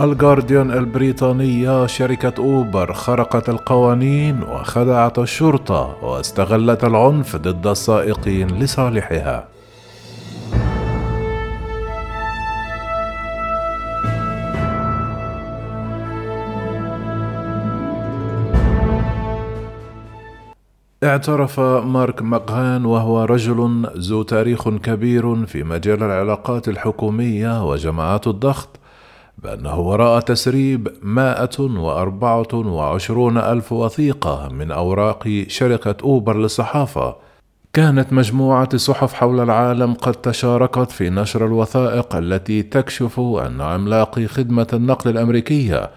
الجارديان البريطانية شركة أوبر خرقت القوانين وخدعت الشرطة واستغلت العنف ضد السائقين لصالحها. اعترف مارك مقهان وهو رجل ذو تاريخ كبير في مجال العلاقات الحكومية وجماعات الضغط بأنه وراء تسريب مائة وأربعة وعشرون ألف وثيقة من أوراق شركة أوبر للصحافة. كانت مجموعة صحف حول العالم قد تشاركت في نشر الوثائق التي تكشف أن عملاقي خدمة النقل الأمريكية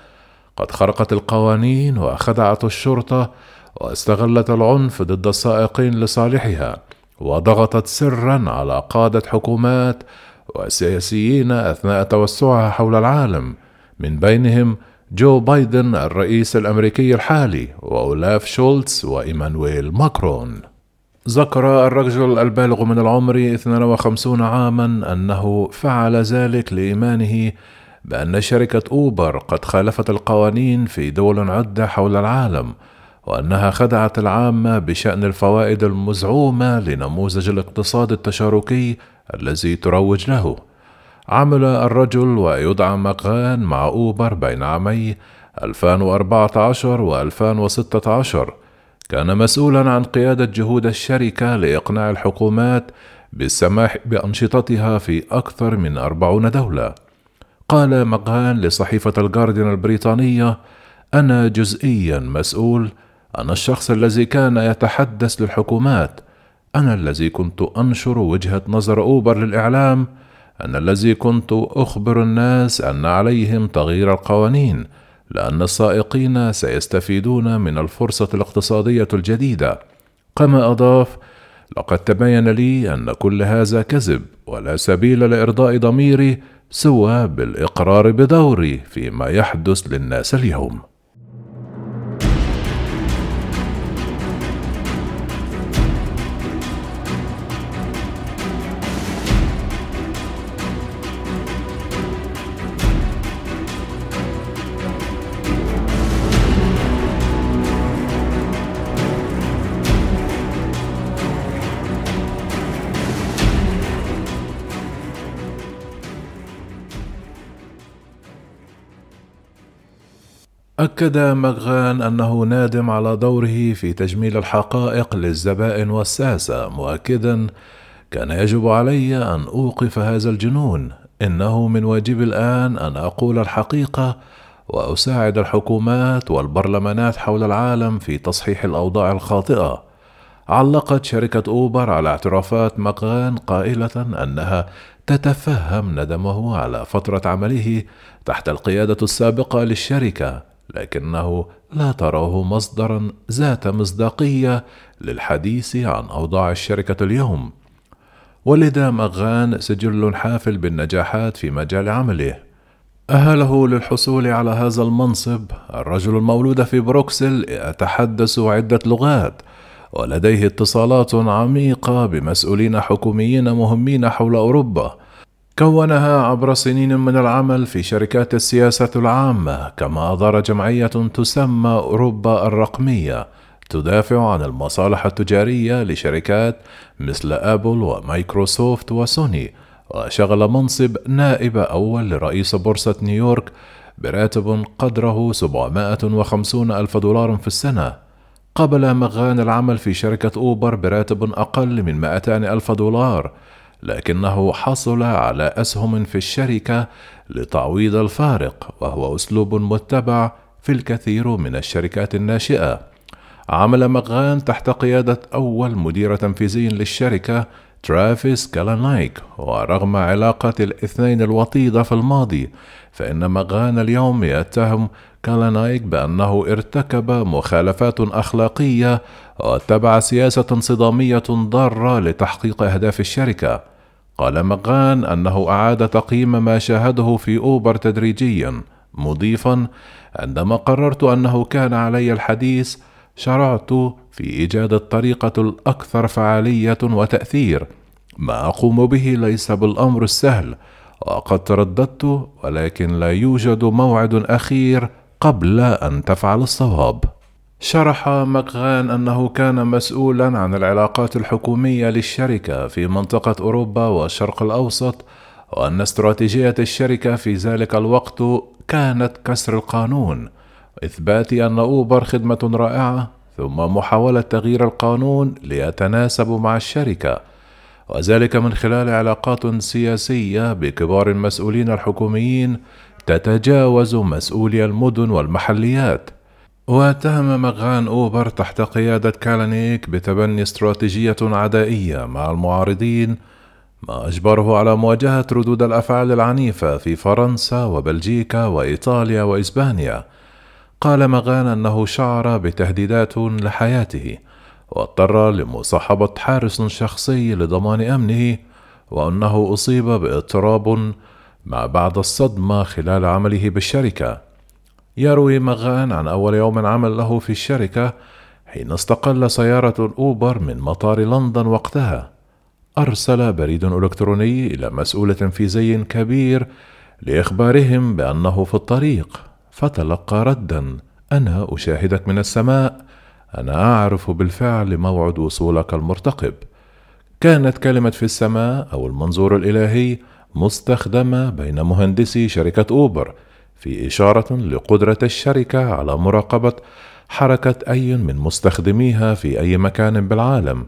قد خرقت القوانين وخدعت الشرطة واستغلت العنف ضد السائقين لصالحها وضغطت سرا على قادة حكومات وسياسيين أثناء توسعها حول العالم من بينهم جو بايدن الرئيس الأمريكي الحالي وأولاف شولتز وإيمانويل ماكرون. ذكر الرجل البالغ من العمر 52 عاما أنه فعل ذلك لإيمانه بأن شركة أوبر قد خالفت القوانين في دول عدة حول العالم وأنها خدعت العامه بشأن الفوائد المزعومة لنموذج الاقتصاد التشاركي الذي تروج له. عمل الرجل ويدعى مقان مع أوبر بين عامي 2014 و 2016 كان مسؤولا عن قيادة جهود الشركة لإقناع الحكومات بالسماح بأنشطتها في أكثر من أربعون دولة. قال مقهان لصحيفة الجارديان البريطانية أنا جزئيا مسؤول. أنا الشخص الذي كان يتحدث للحكومات أنا الذي كنت أنشر وجهة نظر أوبر للإعلام أنا الذي كنت أخبر الناس أن عليهم تغيير القوانين لأن السائقين سيستفيدون من الفرصة الاقتصادية الجديدة. كما أضاف لقد تبين لي أن كل هذا كذب ولا سبيل لإرضاء ضميري سوى بالإقرار بدوري فيما يحدث للناس اليوم. أكد مغان أنه نادم على دوره في تجميل الحقائق للزبائن والساسة مؤكدا كان يجب علي أن أوقف هذا الجنون. إنه من واجبي الآن أن أقول الحقيقة وأساعد الحكومات والبرلمانات حول العالم في تصحيح الأوضاع الخاطئة. علقت شركة أوبر على اعترافات مقان قائلة أنها تتفهم ندمه على فترة عمله تحت القيادة السابقة للشركة. لكنه لا تراه مصدرا ذات مصداقية للحديث عن أوضاع الشركة اليوم. ولد مغان سجل حافل بالنجاحات في مجال عمله. أهله للحصول على هذا المنصب الرجل المولود في بروكسل يتحدث عدة لغات ولديه اتصالات عميقة بمسؤولين حكوميين مهمين حول أوروبا. كونها عبر سنين من العمل في شركات السياسة العامة كما أدار جمعية تسمى أوروبا الرقمية تدافع عن المصالح التجارية لشركات مثل أبل ومايكروسوفت وسوني. وشغل منصب نائب أول لرئيس بورصة نيويورك براتب قدره 750 ألف دولار في السنة. قبل مغان العمل في شركة أوبر براتب أقل من 200 ألف دولار. لكنه حصل على أسهم في الشركة لتعويض الفارق وهو أسلوب متبع في الكثير من الشركات الناشئة. عمل مغان تحت قيادة أول مدير تنفيذي للشركة ترافيس كالانايك. ورغم علاقة الاثنين الوطيدة في الماضي فإن مغان اليوم يتهم كالانايك بأنه ارتكب مخالفات أخلاقية واتبع سياسة صدامية ضارة لتحقيق أهداف الشركة. قال مغان أنه أعاد تقييم ما شاهده في أوبر تدريجيا مضيفا عندما قررت أنه كان علي الحديث شرعت في إيجاد الطريقة الأكثر فعالية وتأثير. ما أقوم به ليس بالأمر السهل وقد ترددت ولكن لا يوجد موعد أخير قبل أن تفعل الصواب. شرح مكغان أنه كان مسؤولا عن العلاقات الحكومية للشركة في منطقة أوروبا والشرق الأوسط وأن استراتيجية الشركة في ذلك الوقت كانت كسر القانون إثبات أن أوبر خدمة رائعة ثم محاولة تغيير القانون ليتناسب مع الشركة وذلك من خلال علاقات سياسية بكبار المسؤولين الحكوميين تتجاوز مسؤولي المدن والمحليات. واتهم مغان أوبر تحت قيادة كالانيك بتبني استراتيجية عدائية مع المعارضين ما أجبره على مواجهة ردود الأفعال العنيفة في فرنسا وبلجيكا وإيطاليا وإسبانيا. قال مغان أنه شعر بتهديدات لحياته واضطر لمصاحبة حارس شخصي لضمان أمنه وأنه أصيب بإضطراب مع بعد الصدمة خلال عمله بالشركة. يروي مغان عن أول يوم عمل له في الشركة حين استقل سيارة أوبر من مطار لندن وقتها. أرسل بريد إلكتروني إلى مسؤول تنفيذي كبير لإخبارهم بأنه في الطريق. فتلقى ردا أنا أشاهدك من السماء. أنا أعرف بالفعل موعد وصولك المرتقب. كانت كلمة في السماء أو المنظور الإلهي مستخدمة بين مهندسي شركة أوبر في إشارة لقدرة الشركة على مراقبة حركة أي من مستخدميها في أي مكان بالعالم.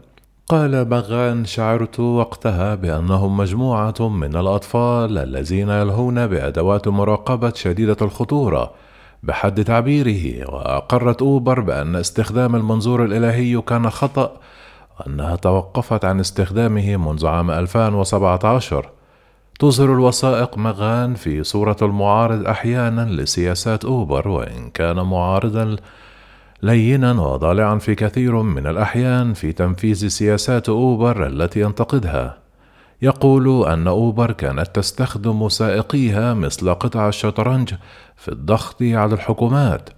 قال بغان شعرت وقتها بأنهم مجموعة من الأطفال الذين يلهون بأدوات مراقبة شديدة الخطورة بحد تعبيره وأقرت أوبر بأن استخدام المنظور الإلهي كان خطأ وأنها توقفت عن استخدامه منذ عام 2017 تظهر الوثائق مغان في صورة المعارض أحيانا لسياسات أوبر وإن كان معارضا لينا وضالعا في كثير من الأحيان في تنفيذ سياسات أوبر التي ينتقدها. يقول أن أوبر كانت تستخدم سائقيها مثل قطع الشطرنج في الضغط على الحكومات.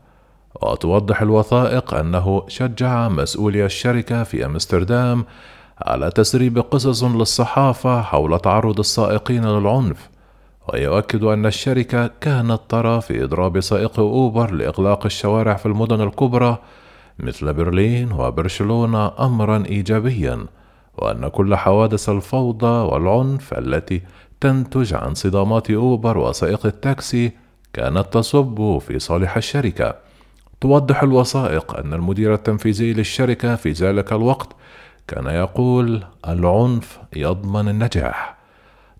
وتوضح الوثائق أنه شجع مسؤولي الشركة في أمستردام على تسريب قصص للصحافة حول تعرض السائقين للعنف ويؤكد أن الشركة كانت ترى في إضراب سائق أوبر لإغلاق الشوارع في المدن الكبرى مثل برلين وبرشلونة أمرا إيجابيا وأن كل حوادث الفوضى والعنف التي تنتج عن صدامات أوبر وسائق التاكسي كانت تصب في صالح الشركة. توضح الوثائق أن المدير التنفيذي للشركة في ذلك الوقت كان يقول العنف يضمن النجاح.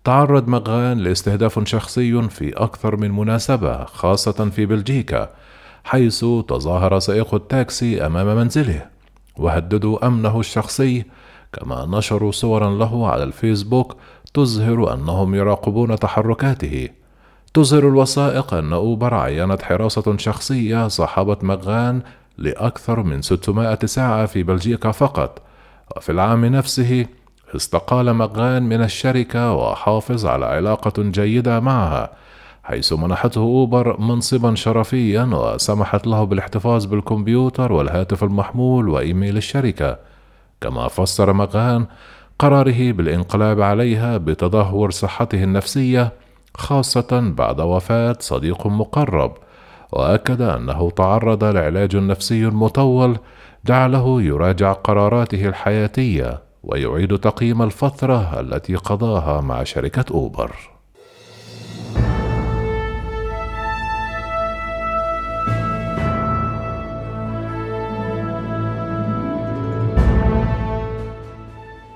تعرض مغان لاستهداف شخصي في أكثر من مناسبة خاصة في بلجيكا حيث تظاهر سائق التاكسي أمام منزله وهددوا أمنه الشخصي. كما نشروا صورا له على الفيسبوك تظهر أنهم يراقبون تحركاته. تظهر الوثائق أن أوبر عينت حراسة شخصية صاحبة مغان لأكثر من 600 ساعة في بلجيكا فقط. وفي العام نفسه استقال مغان من الشركة وحافظ على علاقة جيدة معها حيث منحته أوبر منصبا شرفيا وسمحت له بالاحتفاظ بالكمبيوتر والهاتف المحمول وإيميل الشركة. كما فسر مغان قراره بالإنقلاب عليها بتدهور صحته النفسية خاصة بعد وفاة صديق مقرب وأكد أنه تعرض لعلاج نفسي مطول جعله يراجع قراراته الحياتية ويعيد تقييم الفترة التي قضاها مع شركة أوبر.